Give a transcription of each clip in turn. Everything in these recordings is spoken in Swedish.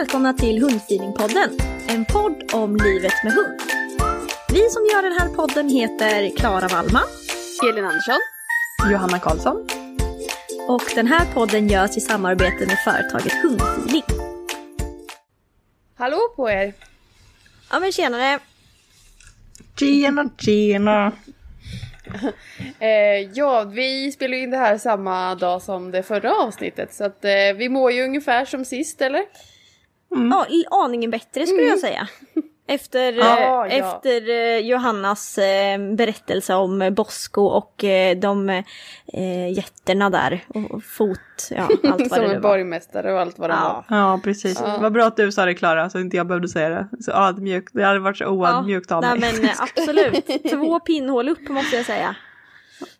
välkomna till Hundfeelingpodden, en podd om livet med hund. Vi som gör den här podden heter Klara Wallman, Elin Andersson. Johanna Karlsson. och den här podden görs i samarbete med företaget Hundfeeling. Hallå på er! Ja men tjenare! Tjena, tjena. Eh, ja, vi spelar in det här samma dag som det förra avsnittet så att eh, vi mår ju ungefär som sist eller? Ja, i aningen bättre skulle jag säga. Efter, Ja, eh, ja. efter eh, Johannas eh, berättelse om Bosko och eh, de eh, jätterna där. Och, fot, ja allt vad som det var. borgmästare och allt vad det Ja. var. Ja, precis. Vad bra att du sa det Klara, så inte jag behövde säga det. Så ödmjukt. Det hade varit så oödmjukt av Nej mig. men eh, absolut. Två pinnhål upp måste jag säga.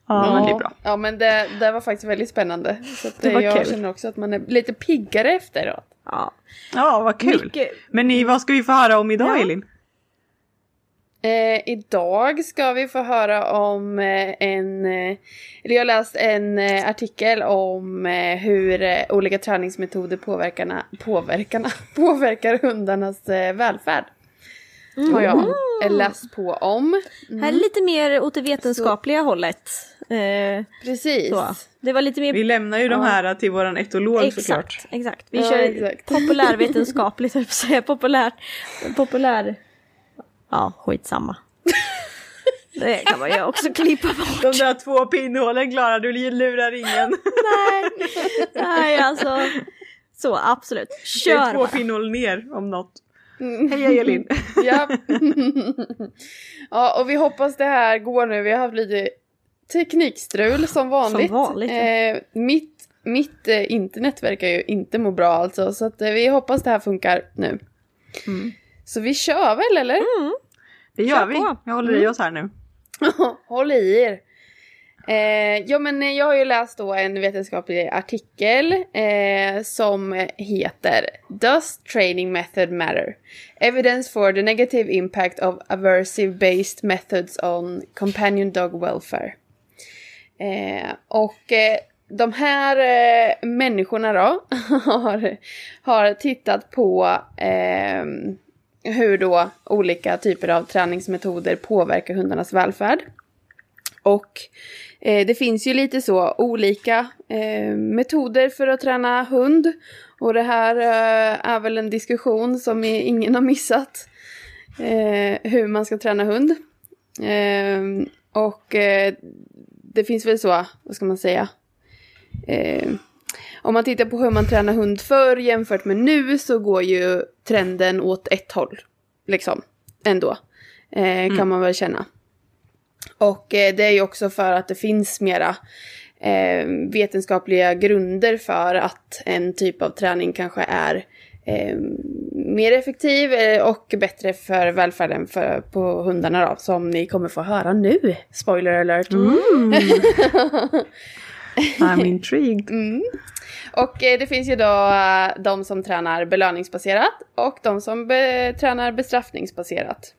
Ja, men det är bra. Ja men det, det var faktiskt väldigt spännande. Så Det var jag kul. känner också att man är lite piggare efteråt. Ja. Ja, vad kul. Mycket- Men ni, vad ska vi få höra om idag Ja. Elin? Eh, idag ska vi få höra om eh, en, eh, jag har läst en eh, artikel om eh, hur eh, olika träningsmetoder påverkarna, påverkarna, påverkar hundarnas välfärd. Har jag eh, läst på om. Här är lite mer åt det vetenskapliga hållet. Eh, Precis. så. Det var lite mer Vi lämnar ju de här till våran etolog såklart. Exakt, exakt. Vi Ja, kör exakt. populärvetenskapligt, höll jag säga. Populärt, populär... Ja, skitsamma. Det kan man ju också klippa bort. De där två pinnhålen Klara, du lurar ingen. Nej, nej alltså. Så, absolut. Det är Kör två bara. pinnhål ner om något. Hej Elin. Ja. ja, och vi hoppas det här går nu. Vi har haft lite teknikstrul som vanligt. vanligt, ja. Eh, mitt mitt eh, internet verkar ju inte må bra alltså, så att, eh, vi hoppas det här funkar nu. Så vi kör väl eller? Det gör Kör vi. på. Jag håller i oss här nu. Håll i er. Eh, ja men eh, jag har ju läst då en vetenskaplig artikel eh, som heter Does training method matter? Evidence for the negative impact of aversive based methods on companion dog welfare. Eh, och eh, de här eh, människorna då har, har tittat på eh, hur då olika typer av träningsmetoder påverkar hundarnas välfärd. Och eh, det finns ju lite så olika eh, metoder för att träna hund. Och det här eh, är väl en diskussion som ingen har missat. Eh, hur man ska träna hund. Eh, och eh, det finns väl så, vad ska man säga? Om man tittar på hur man tränar hund förr jämfört med nu så går ju trenden åt ett håll. Liksom, ändå. Kan man väl känna. Och eh, det är ju också för att det finns mera eh, vetenskapliga grunder för att en typ av träning kanske är eh, mer effektiv eh, och bättre för välfärden för, på hundarna då, som ni kommer få höra nu. Spoiler alert. Mm. I'm intrigued. Mm. Och eh, det finns ju då de som tränar belöningsbaserat och de som be tränar bestraffningsbaserat.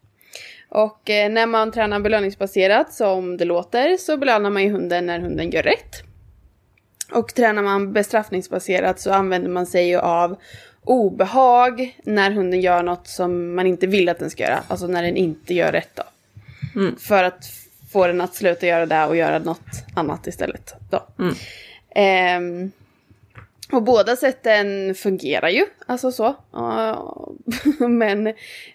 Och eh, när man tränar belöningsbaserat, som det låter, så belönar man ju hunden när hunden gör rätt. Och tränar man bestraffningsbaserat så använder man sig ju av obehag när hunden gör något som man inte vill att den ska göra. Alltså när den inte gör rätt då. Mm. För att få den att sluta göra det och göra något annat istället. Då. Mm. Ehm, och båda sätten fungerar ju, alltså så. Men,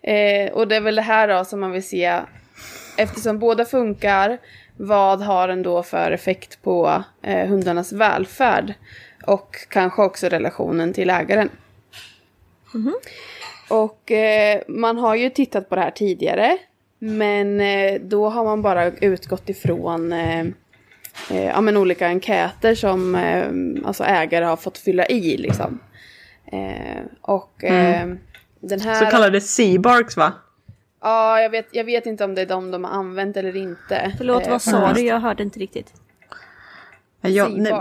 eh, och det är väl det här då som man vill se, eftersom båda funkar, vad har den då för effekt på eh, hundarnas välfärd? Och kanske också relationen till ägaren. Och eh, man har ju tittat på det här tidigare. Men eh, då har man bara utgått ifrån eh, eh, ja, men olika enkäter som eh, alltså ägare har fått fylla i. Liksom. Eh, och eh, den här... Så kallade Seabarks va? Ja, jag vet, jag vet inte om det är de de har använt eller inte. Förlåt, Eh, vad sa du? Jag hörde inte riktigt. Ja, nej,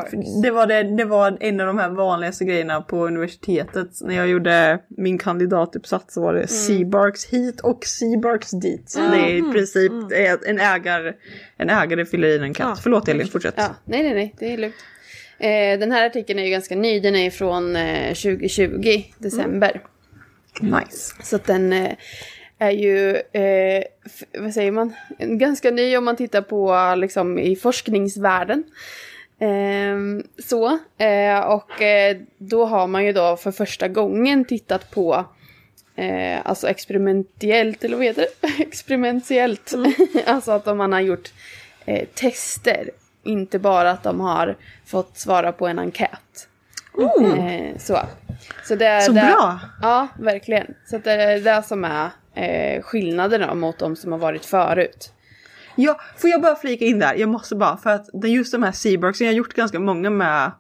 det, var det, det var en av de här vanligaste grejerna på universitetet. När jag gjorde min kandidatuppsats så var det Seabarks hit och Seabarks dit. Så det är i princip är en ägare, en ägare fyller i en katt. Ja. Förlåt Elin, fortsätt. Ja, nej, nej, nej, det är lugnt. Eh, den här artikeln är ju ganska ny, den är från eh, 2020, december. Nice. Så att den eh, är ju, eh, vad säger man, ganska ny om man tittar på liksom i forskningsvärlden. Ehm, så, eh, och eh, då har man ju då för första gången tittat på eh, alltså experimentellt, eller vad heter det? Experimentellt. alltså att man har gjort tester, inte bara att de har fått svara på en enkät. Eh, så. Så, det, Så det, bra! Ja, verkligen. Så det är det som är eh, skillnaden då mot de som har varit förut. Ja, får jag bara flika in där? Jag måste bara, för att det- just de här Seabarksen, jag har gjort ganska många med,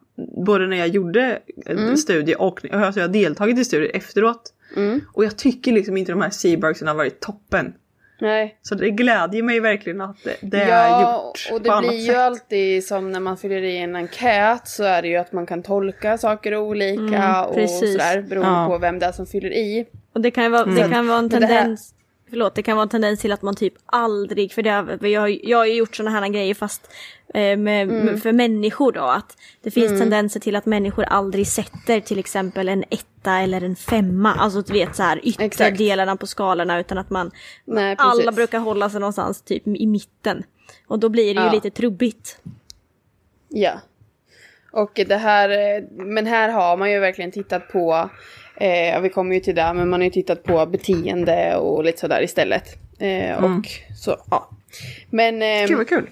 både när jag gjorde en studie och alltså jag har deltagit i studier efteråt. Mm. Och jag tycker liksom inte de här Seabarksen har varit toppen. Nej. Så det glädjer mig verkligen att det, det är Ja, gjort och på det annat blir ju sätt. alltid som när man fyller i en enkät så är det ju att man kan tolka saker olika Mm, och sådär beroende Ja. på vem det är som fyller i. Och det kan ju vara, det kan vara en tendens Förlåt, det kan vara en tendens till att man typ aldrig, för det har, för jag, jag har ju gjort sådana här grejer fast eh, med, med, för människor då, att det finns tendenser till att människor aldrig sätter till exempel en etta eller en femma, alltså du vet så här ytterdelarna på skalorna utan att man, Nej, alla brukar hålla sig någonstans typ i mitten. Och då blir det ju Ja. lite trubbigt. Ja. Och det här, eh, men här har man ju verkligen tittat på, eh, vi kommer ju till det, men man har ju tittat på beteende och lite sådär istället. Eh, och så, ja. Men... ehm, Gud vad kul!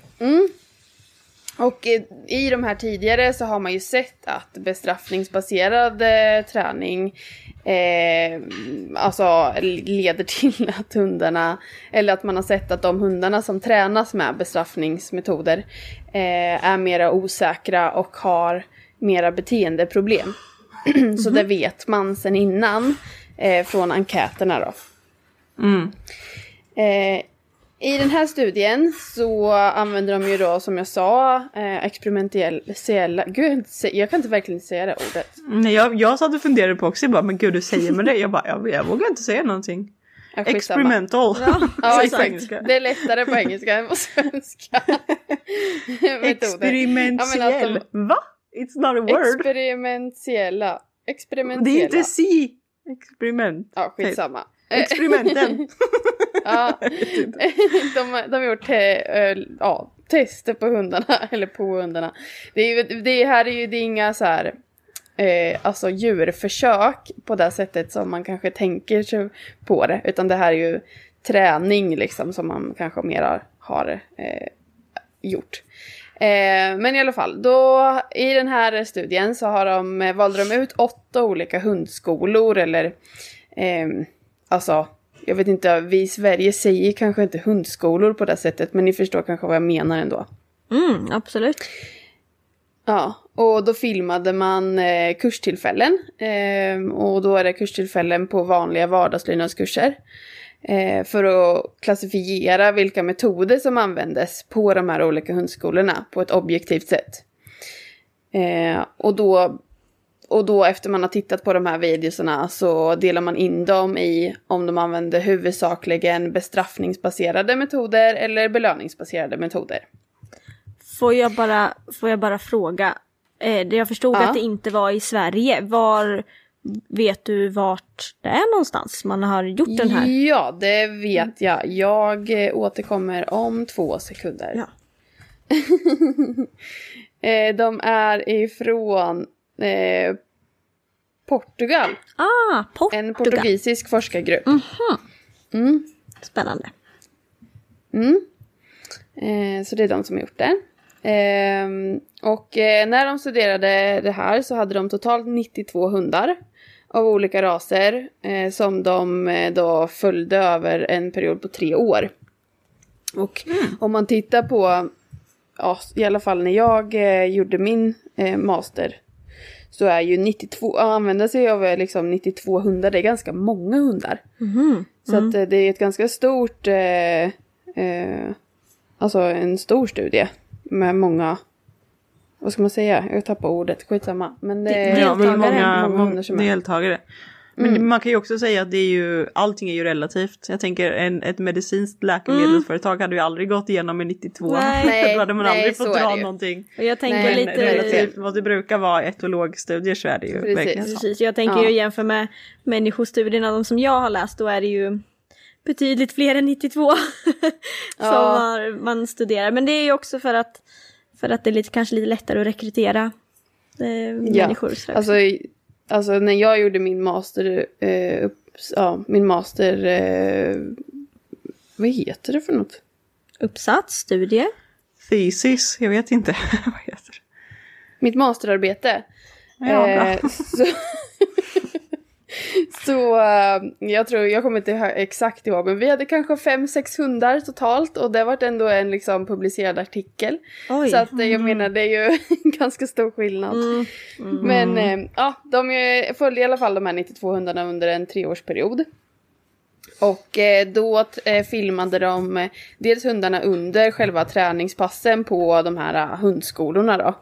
Och eh, i de här tidigare så har man ju sett att bestraffningsbaserad eh, träning eh, alltså leder till att hundarna, eller att man har sett att de hundarna som tränas med bestraffningsmetoder eh, är mera osäkra och har mera beteendeproblem. så det vet man sedan innan eh, från enkäterna då. Eh, I den här studien så använder de ju då som jag sa eh, experimentella, gud jag kan inte verkligen säga det ordet. Nej, jag, jag satt och funderade på också, jag bara men gud hur säger man det? Jag bara jag, jag vågar inte säga någonting. Ja. Experimental. Ja, på exakt. Det är lättare på engelska än på svenska. Metoder. Experimentiell. Ja, att Va? It's not a word. experimentella. Experimentella. Det är inte si. Experiment. Ja, skitsamma. Experimenten. Ja, de, de har gjort eh, eh, ja, tester på hundarna, eller på hundarna. Det, är, det här är ju det är inga så här, eh, alltså djurförsök på det sättet som man kanske tänker sig på det, utan det här är ju träning liksom som man kanske mer har, har eh, gjort. Eh, men i alla fall, då i den här studien så har de, eh, valde de ut åtta olika hundskolor eller ehm, alltså, jag vet inte, vi i Sverige säger kanske inte hundskolor på det sättet, men ni förstår kanske vad jag menar ändå. Mm, absolut. Ja, och då filmade man eh, kurstillfällen. Eh, och då är det kurstillfällen på vanliga vardagslydnadskurser. Eh, för att klassifiera vilka metoder som användes på de här olika hundskolorna på ett objektivt sätt. Eh, och, då, och då efter man har tittat på de här videorna så delar man in dem i om de använder huvudsakligen bestraffningsbaserade metoder eller belöningsbaserade metoder. Får jag bara, får jag bara fråga, eh, jag förstod Ja. att det inte var i Sverige, var vet du vart det är någonstans man har gjort den här? Ja, det vet jag. Jag eh, återkommer om två sekunder. Ja. Eh, De är ifrån eh, Portugal. Ah, Portugal. En portugisisk forskargrupp. Spännande. Eh, så det är de som har gjort det. Ehm, och när de studerade det här så hade de totalt 92 hundar av olika raser eh, som de eh, då följde över en period på tre år. Och om man tittar på, ja, i alla fall när jag eh, gjorde min eh, master så är ju 92, att använda sig av eh, liksom 92 hundar, det är ganska många hundar. Så att eh, det är ett ganska stort, alltså en stor studie med många, vad ska man säga, jag tappar ordet, skitsamma. Men det är Ja, men många, många hundar som är. deltagare. Men man kan ju också säga att det är ju, allting är ju relativt. Jag tänker en, ett medicinskt läkemedelsföretag hade ju aldrig gått igenom med 92. Nej. Då hade man Nej, aldrig fått dra någonting. Och jag tänker Nej, Men lite... relativt vad det brukar vara etologstudier så är det ju Precis. verkligen så. Precis, jag tänker Ja. ju jämför med människostudierna, de som jag har läst, då är det ju betydligt fler än 92 som Ja. man studerar. Men det är ju också för att, för att det är lite, kanske lite lättare att rekrytera eh, Ja, människor. sådär. Alltså, alltså när jag gjorde min master, eh, upp, ja, min master, eh, vad heter det för något? Uppsats, studie. Thesis, jag vet inte. vad heter det? Mitt masterarbete. Ja, bra. Eh, så så eh, jag tror, jag kommer inte exakt ihåg, men vi hade kanske fem, sex hundar totalt och det var ändå en liksom publicerad artikel. Oj. Så att eh, jag menar det är ju ganska stor skillnad. Men eh, ja, de följde i alla fall de här 92 hundarna under en treårsperiod. Och då filmade de dels hundarna under själva träningspassen på de här hundskolorna då.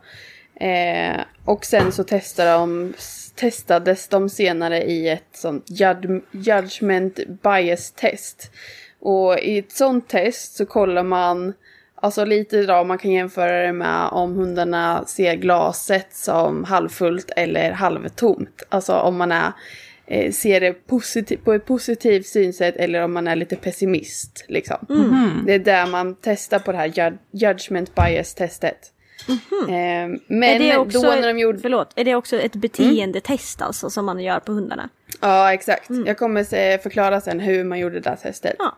Och sen så testade de, testades de senare i ett sånt jud- judgment bias test. Och i ett sånt test så kollar man, alltså lite då man kan jämföra det med om hundarna ser glaset som halvfullt eller halvtomt. Alltså om man är, eh, ser det positiv- på ett positivt synsätt eller om man är lite pessimist. Liksom. Det är där man testar på det här ju- judgment bias testet. Eh, men är det också, då när de gjorde... förlåt, är det också ett beteendetest alltså som man gör på hundarna? Ja, exakt. Jag kommer förklara sen hur man gjorde det där testet. Ja.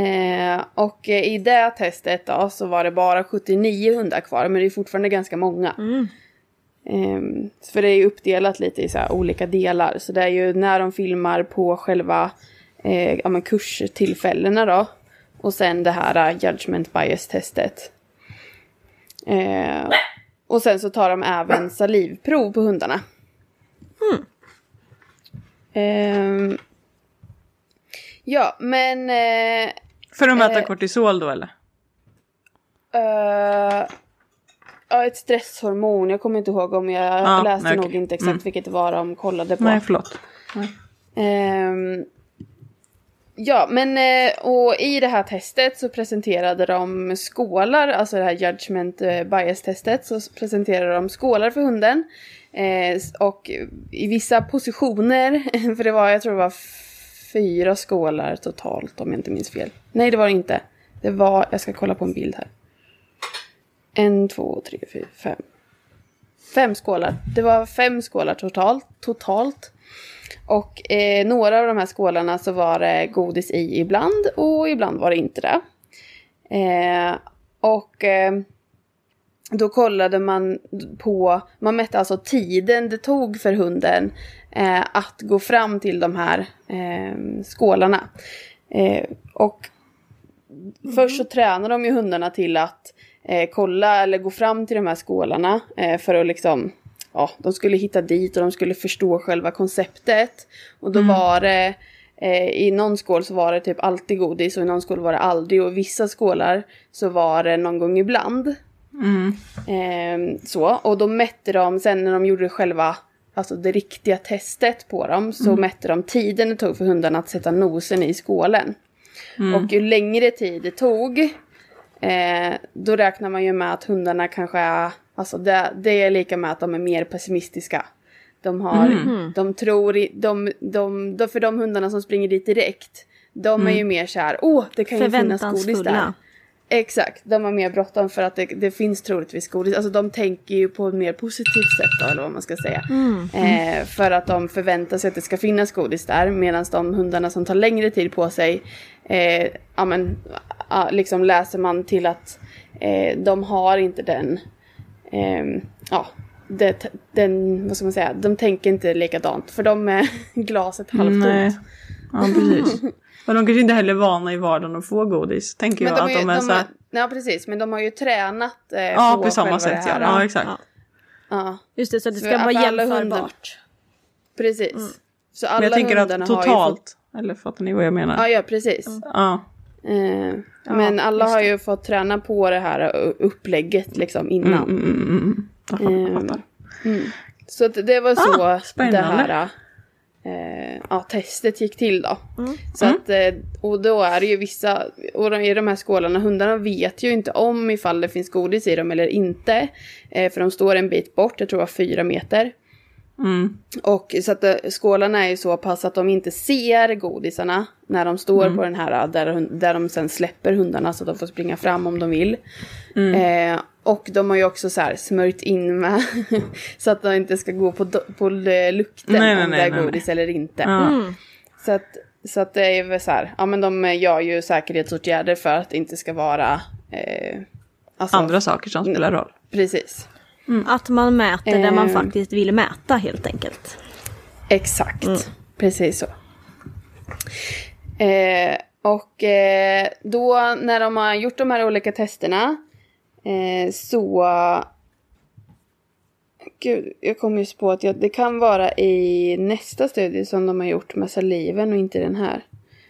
Eh, och eh, i det testet då så var det bara 79 hundar kvar, men det är fortfarande ganska många. Ehm, för det är uppdelat lite i så olika delar. Så det är ju när de filmar på själva eh, ja, kurstillfällena då. Och sen det här eh, judgment bias-testet. Eh, och sen så tar de även salivprov på hundarna. Ehm, ja, men... Eh, För att mäta Eh, kortisol då eller? eh, ja, ett stresshormon. Jag kommer inte ihåg om jag Ja, läste nej, nog okej. inte exakt Mm. vilket det var de kollade på. Nej, förlåt. Ehm, ja, men eh, och i det här testet så presenterade de skålar, alltså det här judgment eh, bias-testet, så presenterade de skålar för hunden. Eh, och i vissa positioner, för det var, jag tror det var fyra skålar totalt om jag inte minns fel. Nej, det var det inte. Det var, jag ska kolla på en bild här. En, två, tre, fyra, fem. Fem skålar. Det var fem skålar totalt. totalt. Och eh, några av de här skålarna så var det godis i ibland och ibland var det inte det. Eh, och eh, då kollade man på, man mätte alltså tiden det tog för hunden eh, att gå fram till de här eh, skålarna. Eh, och först så tränar de ju hundarna till att eh, kolla eller gå fram till de här skålarna eh, för att liksom, ja, de skulle hitta dit och de skulle förstå själva konceptet. Och då var det, eh, i någon skål så var det typ alltid godis och i någon skål var det aldrig och i vissa skålar så var det någon gång ibland. Eh, så, och då mätte de, sen när de gjorde själva, alltså det riktiga testet på dem, så mätte de tiden det tog för hundarna att sätta nosen i skålen. Och ju längre tid det tog, eh, då räknar man ju med att hundarna kanske är, alltså det, det är lika med att de är mer pessimistiska. De har, de tror, i, de, de, de, för de hundarna som springer dit direkt, de är ju mer så här, åh, det kan ju finnas godis där. Exakt, de har mer bråttom för att det, det finns troligtvis godis. Alltså de tänker ju på ett mer positivt sätt då, eller vad man ska säga. Eh, för att de förväntar sig att det ska finnas godis där. Medan de hundarna som tar längre tid på sig, eh, ja men, ja, liksom läser man till att eh, de har inte den, eh, ja, det, den, vad ska man säga, de tänker inte likadant. För de är glaset halvtomt. Nej. Ja, precis. Men de kanske inte heller är vana i vardagen att få godis. Tänker jag de att är, ju- de är de så här, är, ja precis, men de har ju tränat eh, Ja, på, på samma sätt det ja. här. Ja, exakt. Ja. Ja. Just det, så det Så ska att vara hundar- jämförbart. Precis. Så alla Men jag tänker att totalt. Eller fattar ni vad jag menar? Ja, ja precis. Ja. Eh, men alla har ju fått träna på det här upplägget liksom innan. Mm, mm, mm, mm. Jag fattar, jag fattar. Så att det var så Ah, det här eh, ja, testet gick till då. Så att, eh, och då är det ju vissa, och de, i de här skålarna, hundarna vet ju inte om ifall det finns godis i dem eller inte. Eh, för de står en bit bort, jag tror det var fyra meter. Mm. Och så att eh, skålarna är ju så pass att de inte ser godisarna när de står på den här där, hund- där de sen släpper hundarna så att de får springa fram om de vill. Eh, och de har ju också så här smörjt in med så att de inte ska gå på, på eh, lukten Nej, nej, om nej, det är nej, nej. godis eller inte. Ja. Så att, så att det är väl så här, ja men de gör ju säkerhetsåtgärder för att det inte ska vara eh, alltså, Andra saker som spelar roll. Precis. Att man mäter där man Eh. faktiskt vill mäta helt enkelt. Exakt, precis så. Eh, och eh, då när de har gjort de här olika testerna eh, så... Gud, jag kommer just på att jag, det kan vara i nästa studie som de har gjort med saliven och inte den här.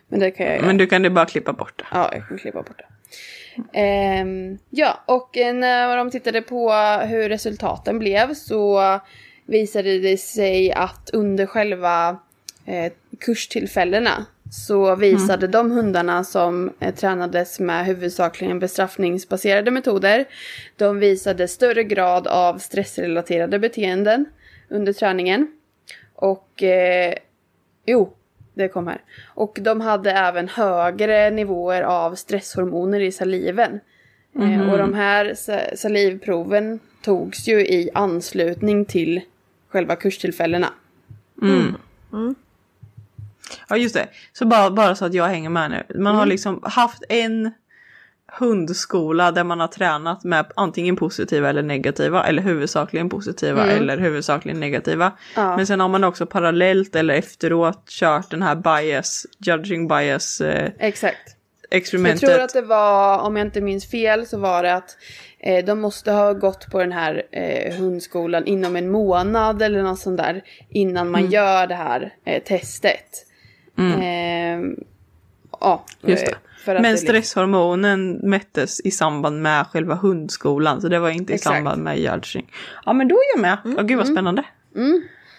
Men det kan jag göra. Men du kan ju bara klippa bort det. Ja, jag kan klippa bort det. Ehm, ja, och eh, när de tittade på hur resultaten blev så visade det sig att under själva eh, kurstillfällena så visade de hundarna som eh, tränades med huvudsakligen bestraffningsbaserade metoder, de visade större grad av stressrelaterade beteenden under träningen. Och eh, jo, det kom här. Och de hade även högre nivåer av stresshormoner i saliven. Eh, och de här sa- salivproven togs ju i anslutning till själva kurstillfällena. Ja just det. Så bara, bara så att jag hänger med nu. Man har liksom haft en hundskola där man har tränat med antingen positiva eller negativa eller huvudsakligen positiva eller huvudsakligen negativa. Ja. Men sen har man också parallellt eller efteråt kört den här bias, judging bias eh, Exakt. Jag experimentet. tror att det var, om jag inte minns fel, så var det att eh, de måste ha gått på den här eh, hundskolan inom en månad eller något sånt där innan man gör det här eh, testet. Eh, ja, Just det. eh, Men liksom- stresshormonen mättes i samband med själva hundskolan så det var inte i Exakt. samband med judging. Ja men då är jag med. Ja gud vad spännande.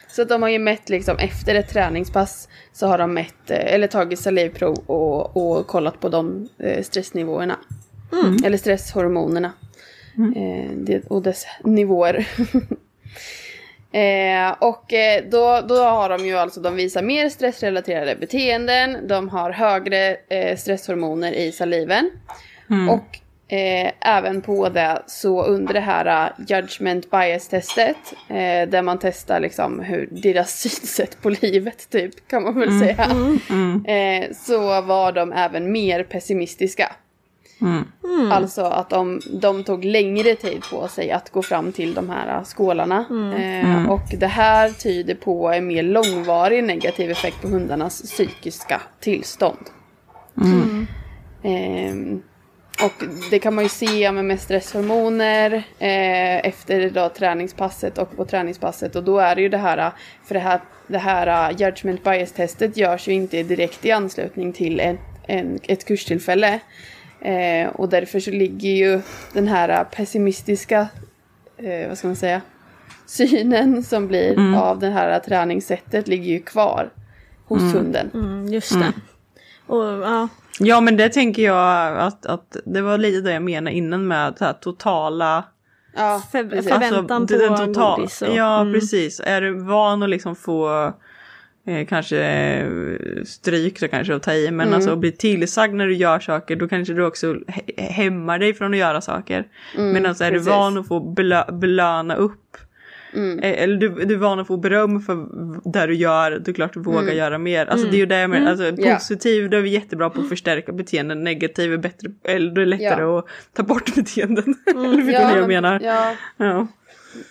Så att de har ju mätt liksom efter ett träningspass så har de mätt, eh, eller tagit salivprov och, och kollat på de eh, stressnivåerna. Eller stresshormonerna. Eh, det, och dess nivåer. eh, och eh, då, då har de ju alltså, de visar mer stressrelaterade beteenden, de har högre eh, stresshormoner i saliven. Och eh, även på det så under det här uh, judgment bias testet eh, där man testar liksom hur deras synsätt på livet typ kan man väl säga. Eh, så var de även mer pessimistiska. Alltså att de, de tog längre tid på sig att gå fram till de här skålarna. Eh, och det här tyder på en mer långvarig negativ effekt på hundarnas psykiska tillstånd. Ehm, och det kan man ju se med, stresshormoner eh, efter då träningspasset och på träningspasset. Och då är det ju det här, för det här, det här judgment bias-testet görs ju inte direkt i anslutning till ett, en, ett kurstillfälle. Eh, och därför så ligger ju den här pessimistiska, eh, vad ska man säga, synen som blir Mm. av det här träningssättet ligger ju kvar hos hunden. Mm, just det. Och ja, Ja men det tänker jag att, att det var lite det jag menade innan med så här totala Ja, För- för- Förväntan Alltså, på total- godis och- Ja mm. precis, är du van att liksom få eh, kanske eh, stryk så kanske att ta i men Mm. alltså att bli tillsagd när du gör saker då kanske du också hämmar dig från att göra saker. Medan är du Mm, precis. van att få belö- belöna upp Mm. eh, eller du, du är van att få beröm för det du gör, är klart du vågar göra mer. Alltså det är ju det jag menar, alltså, Mm. Ja. positiv då är vi jättebra på att förstärka beteenden, negativ är bättre, eller då är det lättare Ja. att ta bort beteenden. eller förstår Ja, ni vad jag menar? Ja, Ja,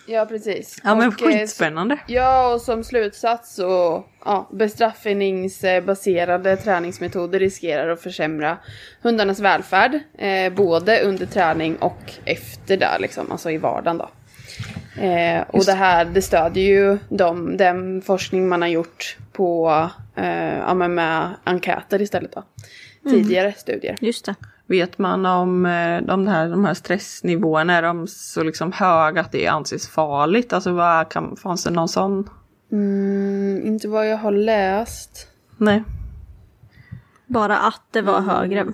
ja precis. ja men Och, eh, skitspännande. Ja, och som slutsats så ja, bestraffningsbaserade träningsmetoder riskerar att försämra hundarnas välfärd. Eh, både under träning och efter där liksom, alltså i vardagen då. Eh, och det här det stödjer ju de, den forskning man har gjort på, eh, ja, med enkäter istället då. Tidigare studier. just det. Vet man om eh, de här, de här stressnivåerna, är de så liksom höga att det anses farligt? Alltså vad kan, fanns det någon sån? Mm, inte vad jag har läst. Nej. Bara att det var högre. Än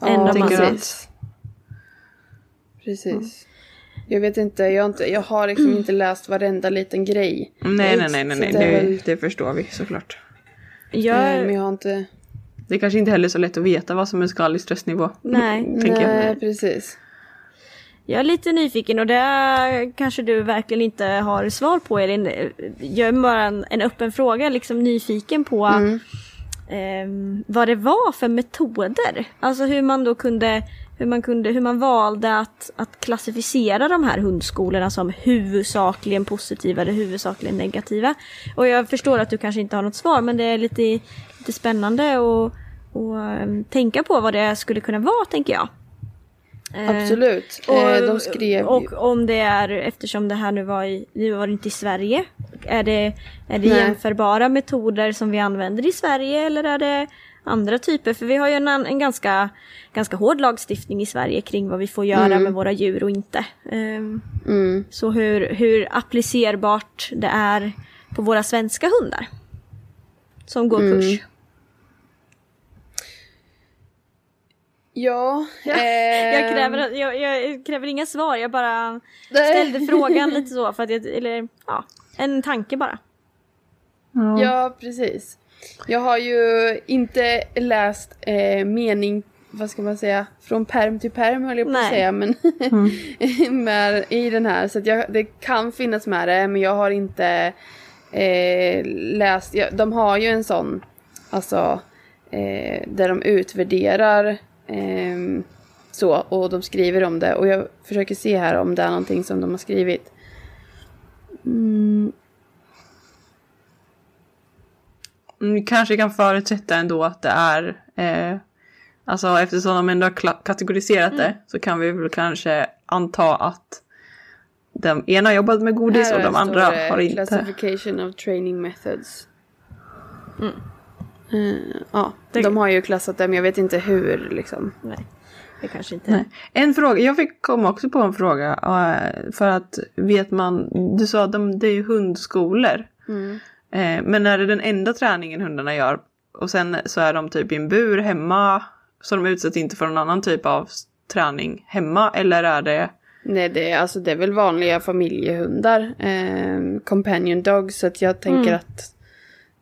Ja, om man- precis. Precis. Jag vet inte, jag har, inte, jag har liksom inte läst varenda liten grej. Nej, nej, nej, nej, nej. det väl- det förstår vi såklart. Jag, Men jag har inte... Det är kanske inte heller så lätt att veta vad som är skadlig stressnivå. nej. Tänker jag. Nej, precis. Jag är lite nyfiken och det kanske du verkligen inte har svar på Elin. Jag är bara en, en öppen fråga, liksom nyfiken på ehm, vad det var för metoder. Alltså hur man då kunde, hur man, kunde, hur man valde att, att klassificera de här hundskolorna som huvudsakligen positiva eller huvudsakligen negativa. Och jag förstår att du kanske inte har något svar men det är lite, lite spännande att och, ehm, tänka på vad det skulle kunna vara tänker jag. Eh, Absolut. eh, de skrev och ju... om det är, eftersom det här nu var i, nu var det inte i Sverige. Är det, är det Nej. jämförbara metoder som vi använder i Sverige eller är det andra typer? För vi har ju en, en ganska, ganska hård lagstiftning i Sverige kring vad vi får göra med våra djur och inte. Ehm, Mm. Så hur, hur applicerbart det är på våra svenska hundar. Som går Mm. kurs. Ja. Jag, ehm, kräver, jag, jag kräver inga svar, jag bara ställde frågan lite så för att jag, eller ja, en tanke bara. Ja, precis. Jag har ju inte läst eh, mening, vad ska man säga, från perm till perm höll jag på att säga, men med, i den här. Så jag, det kan finnas med det, men jag har inte eh, läst. Ja, de har ju en sån, alltså, eh, där de utvärderar ehm, så, och de skriver om det. Och jag försöker se här om det är någonting som de har skrivit. Mm, kanske kan förutsätta ändå att det är, eh, alltså eftersom de ändå har kategoriserat det så kan vi väl kanske anta att de ena har jobbat med godis och de andra har inte. Classification of training methods. Eh, ja, Det- de har ju klassat det men jag vet inte hur liksom. Nej, det kanske inte... Nej. En fråga, jag fick komma också på en fråga. eh, För att vet man, du sa att de, det är hundskolor. Eh, Men är det den enda träningen hundarna gör? Och sen så är de typ i en bur hemma. Så de utsätts inte för någon annan typ av träning hemma? Eller är det... Nej det är, alltså, det är väl vanliga familjehundar. Eh, companion dogs. Så att jag tänker att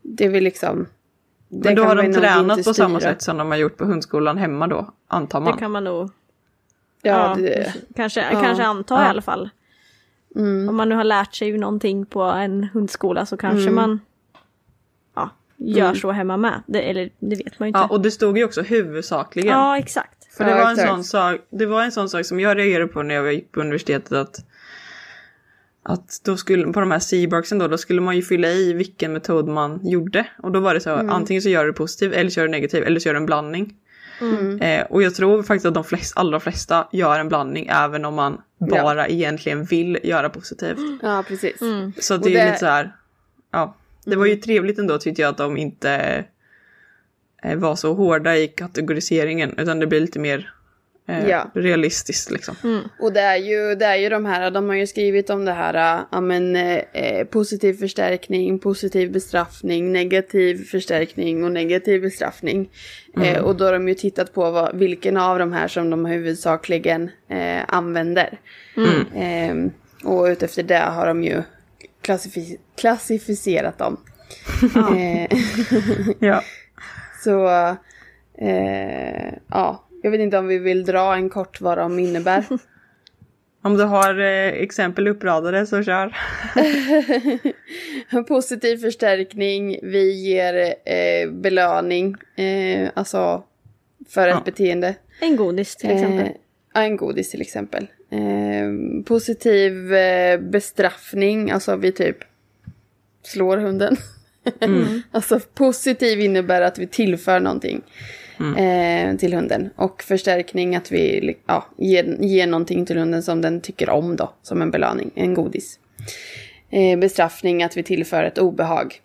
det är väl liksom. Det Men då har de tränat på samma sätt som de har gjort på hundskolan hemma då, antar man. Det kan man nog Ja, det, kanske, Ja. kanske anta i Ja. alla fall. Mm, Om man nu har lärt sig någonting på en hundskola så kanske Mm. man ja, gör så hemma med. Det, eller det vet man ju inte. Ja, och det stod ju också huvudsakligen. Ja, exakt. För det, Ja, var en exakt. sån sak, det var en sån sak som jag reagerade på när jag gick på universitetet att att då skulle, på de här Seabarksen då, då skulle man ju fylla i vilken metod man gjorde. Och då var det så, Mm. antingen så gör du positiv, eller så gör du negativ, eller så gör du en blandning. Eh, och jag tror faktiskt att de flest, allra flesta gör en blandning även om man bara egentligen vill göra positivt. Ja, precis. Så att Och det är det- lite så här, ja. Det var ju trevligt ändå tyckte jag att de inte eh, var så hårda i kategoriseringen utan det blir lite mer eh, Ja. realistiskt liksom. Och det är, ju, det är ju de här, de har ju skrivit om det här, ja men eh, eh, positiv förstärkning, positiv bestraffning, negativ förstärkning och negativ bestraffning. Eh, och då har de ju tittat på vad, vilken av de här som de huvudsakligen eh, använder. Eh, och utefter det har de ju klassifi- klassificerat dem. eh, Ja. så, eh, ja, jag vet inte om vi vill dra en kort vad de innebär. Om du har eh, exempel uppradade så kör. Positiv förstärkning, vi ger eh, belöning, eh, alltså för ett Ja. beteende. En godis till exempel. Eh, ja, en godis till exempel. Eh, positiv eh, bestraffning, alltså vi typ slår hunden. alltså positiv innebär att vi tillför någonting eh, till hunden. Och förstärkning att vi ja, ger, ger någonting till hunden som den tycker om då, som en belöning, en godis. Eh, bestraffning att vi tillför ett obehag.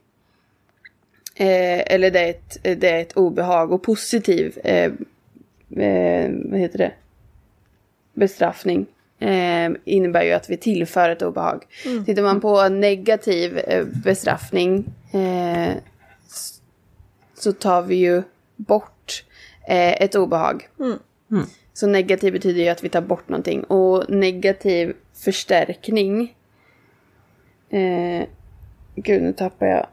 Eh, eller det är, ett, det är ett obehag och positiv, eh, eh, vad heter det? Bestraffning. Eh, innebär ju att vi tillför ett obehag. Tittar man på negativ eh, bestraffning eh, så tar vi ju bort eh, ett obehag. Så negativ betyder ju att vi tar bort någonting. Och negativ förstärkning. Eh, gud, nu tappar jag.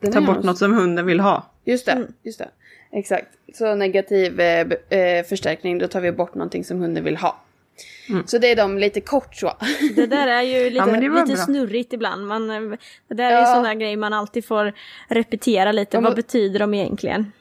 Den Ta bort hos- något som hunden vill ha. Just det, just det. Exakt. Så negativ eh, eh, förstärkning, då tar vi bort någonting som hunden vill ha. Så det är de lite kort så. Det där är ju lite, var lite snurrigt ibland. Man, eh, det där är ju Ja. sådana grejer man alltid får repetera lite. Ja, men- Vad betyder de egentligen?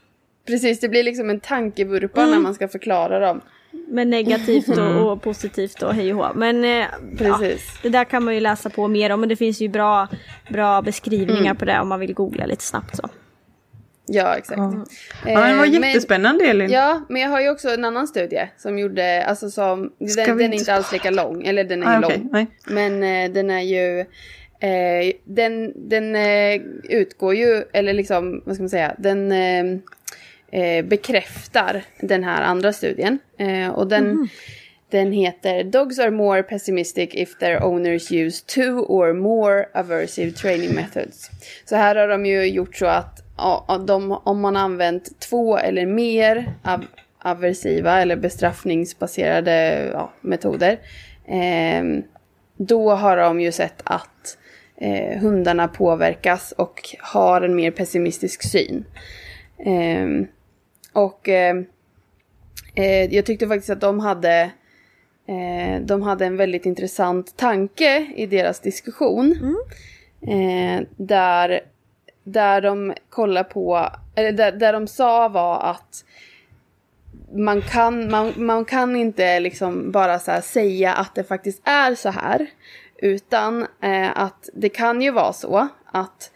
Precis, det blir liksom en tankevurpa när man ska förklara dem. Med negativt och, och positivt och hej och hå. Men eh, ja, Precis. det där kan man ju läsa på mer om. Men det finns ju bra, bra beskrivningar på det om man vill googla lite snabbt så. Ja, exakt. Ja, men det var Eh, jättespännande Elin. Ja, men jag har ju också en annan studie som gjorde, alltså som, Ska den, den är inte- alls lika lång, eller den är Ah, lång. nej. Men eh, den är ju, eh, den, den eh, utgår ju, eller liksom, vad ska man säga, den eh, eh, bekräftar den här andra studien. Eh, och den, den heter Dogs are more pessimistic if their owners use two or more aversive training methods. Så här har de ju gjort så att ja, de, om man använt två eller mer av, aversiva eller bestraffningsbaserade ja, metoder. Eh, då har de ju sett att eh, hundarna påverkas och har en mer pessimistisk syn. Eh, och eh, eh, jag tyckte faktiskt att de hade eh, de hade en väldigt intressant tanke i deras diskussion. Eh, där, där de kollar på, eller där, där de sa var att man kan, man, man kan inte liksom bara säga att det faktiskt är så här. Utan eh, att det kan ju vara så att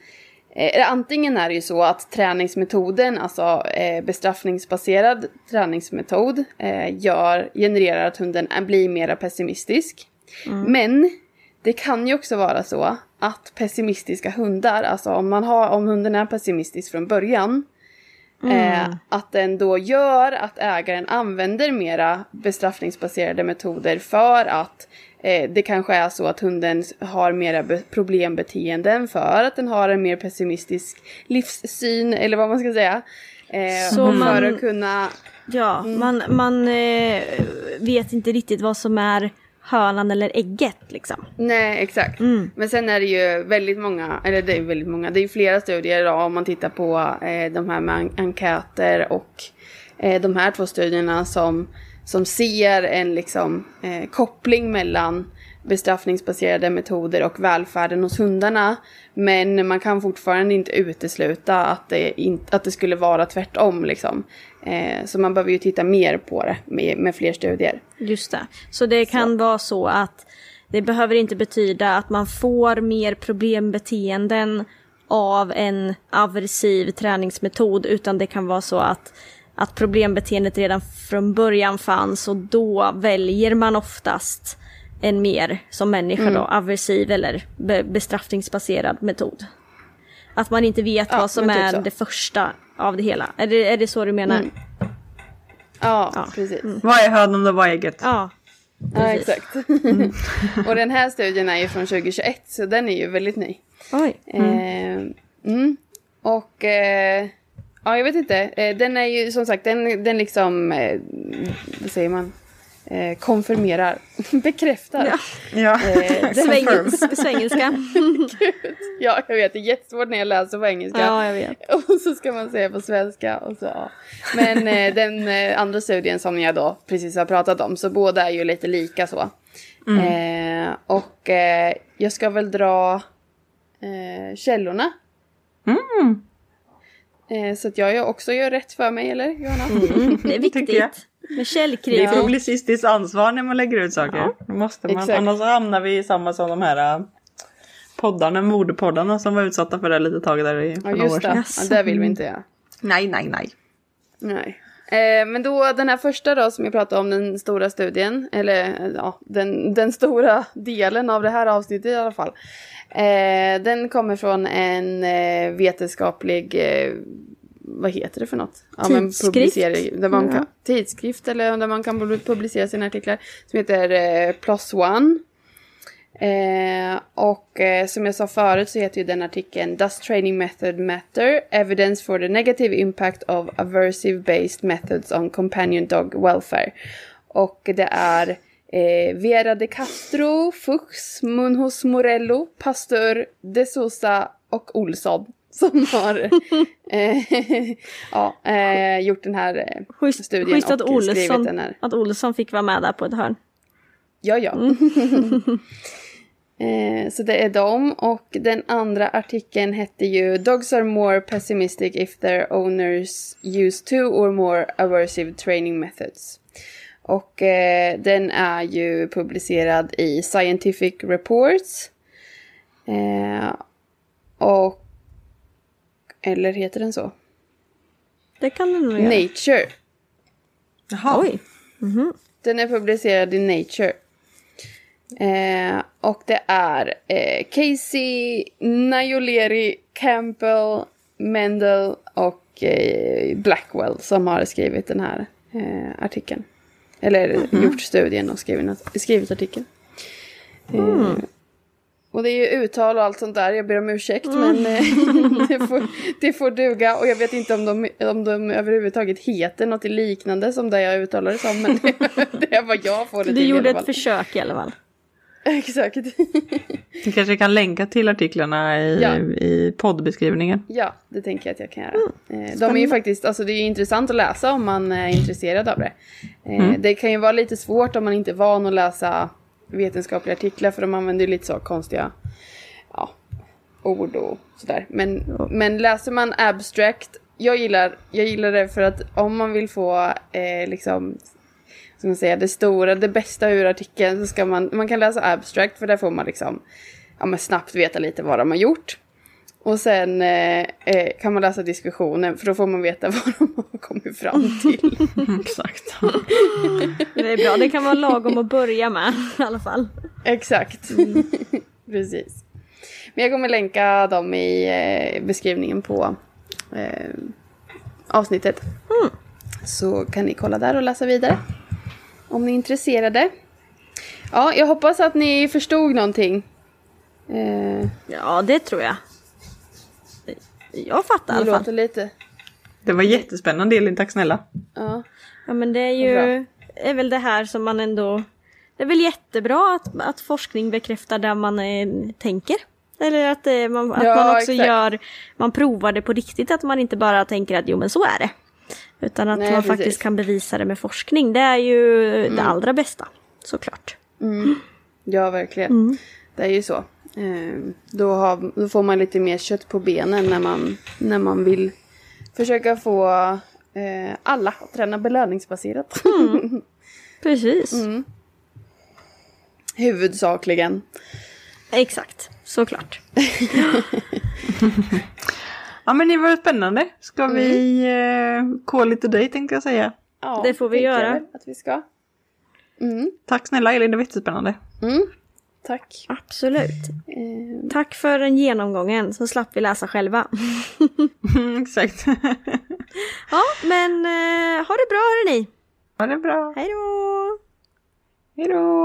eh, antingen är det ju så att träningsmetoden, alltså eh, bestraffningsbaserad träningsmetod, eh, gör, genererar att hunden blir mera pessimistisk. Men det kan ju också vara så att pessimistiska hundar, alltså om, man har, om hunden är pessimistisk från början, Eh, att den då gör att ägaren använder mera bestraffningsbaserade metoder för att eh, det kanske är så att hunden har mera be- problembeteenden för att den har en mer pessimistisk livssyn eller vad man ska säga. Eh, Så för man- att kunna Ja, man, man eh, vet inte riktigt vad som är hönan eller ägget liksom. Nej, exakt. Men sen är det ju väldigt många, eller det är väldigt många, det är ju flera studier idag om man tittar på eh, de här med en- enkäter och de här två studierna som, som ser en liksom eh, koppling mellan bestraffningsbaserade metoder och välfärden hos hundarna. Men man kan fortfarande inte utesluta att det, in, att det skulle vara tvärtom liksom. Eh, så man behöver ju titta mer på det med, med fler studier. Just det. Så det kan vara så att det behöver inte betyda att man får mer problembeteenden av en aversiv träningsmetod utan det kan vara så att att problembeteendet redan från början fanns och då väljer man oftast en mer, som människa då, aversiv eller be bestraffningsbaserad metod. Att man inte vet Ja, vad som typ är så. det första av det hela. Är det, är det så du menar? Mm. Ja, Ja. precis. Vad är hönan och vad är ägget? Ja. Ja, exakt. och den här studien är ju från 2021 så den är ju väldigt ny. Oj. Eh, mm. Och eh, ja, jag vet inte. Eh, den är ju som sagt, den, den liksom, eh, vad säger man? Eh, konfirmerar, bekräftar. Ja. Ja. Eh, den- Sväng, svengelska. ja, jag vet. Det är jättesvårt när jag läser på engelska. Ja, jag vet. Och så ska man säga på svenska. Och så, ja. Men eh, den eh, andra studien som jag då precis har pratat om, så båda är ju lite lika så. Eh, och jag ska väl dra källorna. Eh, så att jag också gör rätt för mig, eller Johanna? Det är viktigt. Med Det är källkritik. publicistiskt ansvar när man lägger ut saker. Då måste man, exakt. annars hamnar vi i samma som de här äh, poddarna, modepoddarna som var utsatta för det lite tag där i för Ja, några år just sedan. det. Ja, det vill vi inte göra. Nej, nej, nej. Nej. Eh, men då den här första då som jag pratade om, den stora studien, eller eh, ja, den, den stora delen av det här avsnittet i alla fall. Eh, den kommer från en eh, vetenskaplig, eh, vad heter det för något? Ja, Tidskrift? Där man kan, tidskrift eller där man kan publicera sina artiklar. Som heter Plus One. Eh, och eh, som jag sa förut så heter ju den artikeln Does training method matter? Evidence for the negative impact of aversive based methods on companion dog welfare. Och det är eh, Vera de Castro, Fuchs, Munhos Morello, Pastor de Sosa och Olsson som har eh, ja, eh, gjort den här eh, Schysst, studien schysst att, och skrivit Olsson, den här. att Olsson fick vara med där på ett hörn. Ja, ja. eh, så det är dem. Och den andra artikeln hette ju Dogs are more pessimistic if their owners use two or more aversive training methods. Och eh, den är ju publicerad i Scientific Reports. Eh, och... Eller heter den så? Det kan du nog göra. Nature. Jaha. Oj. Den är publicerad i Nature. Eh, och det är eh, Casey, Najoleri, Campbell, Mendel och eh, Blackwell som har skrivit den här eh, artikeln. Eller gjort studien och skrivit, skrivit artikeln. Eh, och det är ju uttal och allt sånt där, jag ber om ursäkt men eh, det, får, det får duga. Och jag vet inte om de, om de överhuvudtaget heter något liknande som det jag uttalar det som. Men det är vad jag får det Du till i gjorde ett försök i alla fall. Exakt. Vi kanske kan länka till artiklarna i, Ja. i poddbeskrivningen. ja, det tänker jag att jag kan göra. Mm. Eh, de är ju faktiskt, alltså det är intressant att läsa om man är intresserad av det. Eh, Mm. Det kan ju vara lite svårt om man inte är van att läsa vetenskapliga artiklar för de använder ju lite så konstiga ja, ord och sådär. Men, men läser man abstract, jag gillar, jag gillar det för att om man vill få eh, liksom ska man säga, det stora, det bästa ur artikeln så ska man, man kan läsa abstract för där får man liksom ja, men snabbt veta lite vad de har gjort. Och sen eh, eh, kan man läsa diskussionen för då får man veta vad de har kommit fram till. Exakt. Det är bra, det kan vara lagom att börja med i alla fall. Exakt. Precis. Men jag kommer länka dem i eh, beskrivningen på eh, avsnittet. Så kan ni kolla där och läsa vidare. Om ni är intresserade. Ja, jag hoppas att ni förstod någonting. Eh, Ja, det tror jag. Jag fattar i det alla fall. låter lite... Det var jättespännande Elin, tack snälla. Ja. Ja men det är ju, är väl det här som man ändå, det är väl jättebra att, att forskning bekräftar där man eh, tänker. Eller att, eh, man, att Ja, man också exakt. gör, man provar det på riktigt, att man inte bara tänker att jo men så är det. Utan att Nej, man precis. Mm. faktiskt kan bevisa det med forskning. Det är ju det allra bästa, såklart. Ja, verkligen. Det är ju så. Eh, då, har, då får man lite mer kött på benen när man, när man vill försöka få eh, alla att träna belöningsbaserat. Precis. Mm. Huvudsakligen. Exakt, såklart. Ja men det var spännande. Ska vi eh, call it a day tänkte jag säga. Ja, Det får vi göra. Att vi ska. Mm. Tack snälla Elin, det var jättespännande. Mm. Tack. Absolut. Eh, Tack för den genomgången så slapp vi läsa själva. Exakt. Ja, men eh, ha det bra hörni. ha det bra. Hej då! Hej då!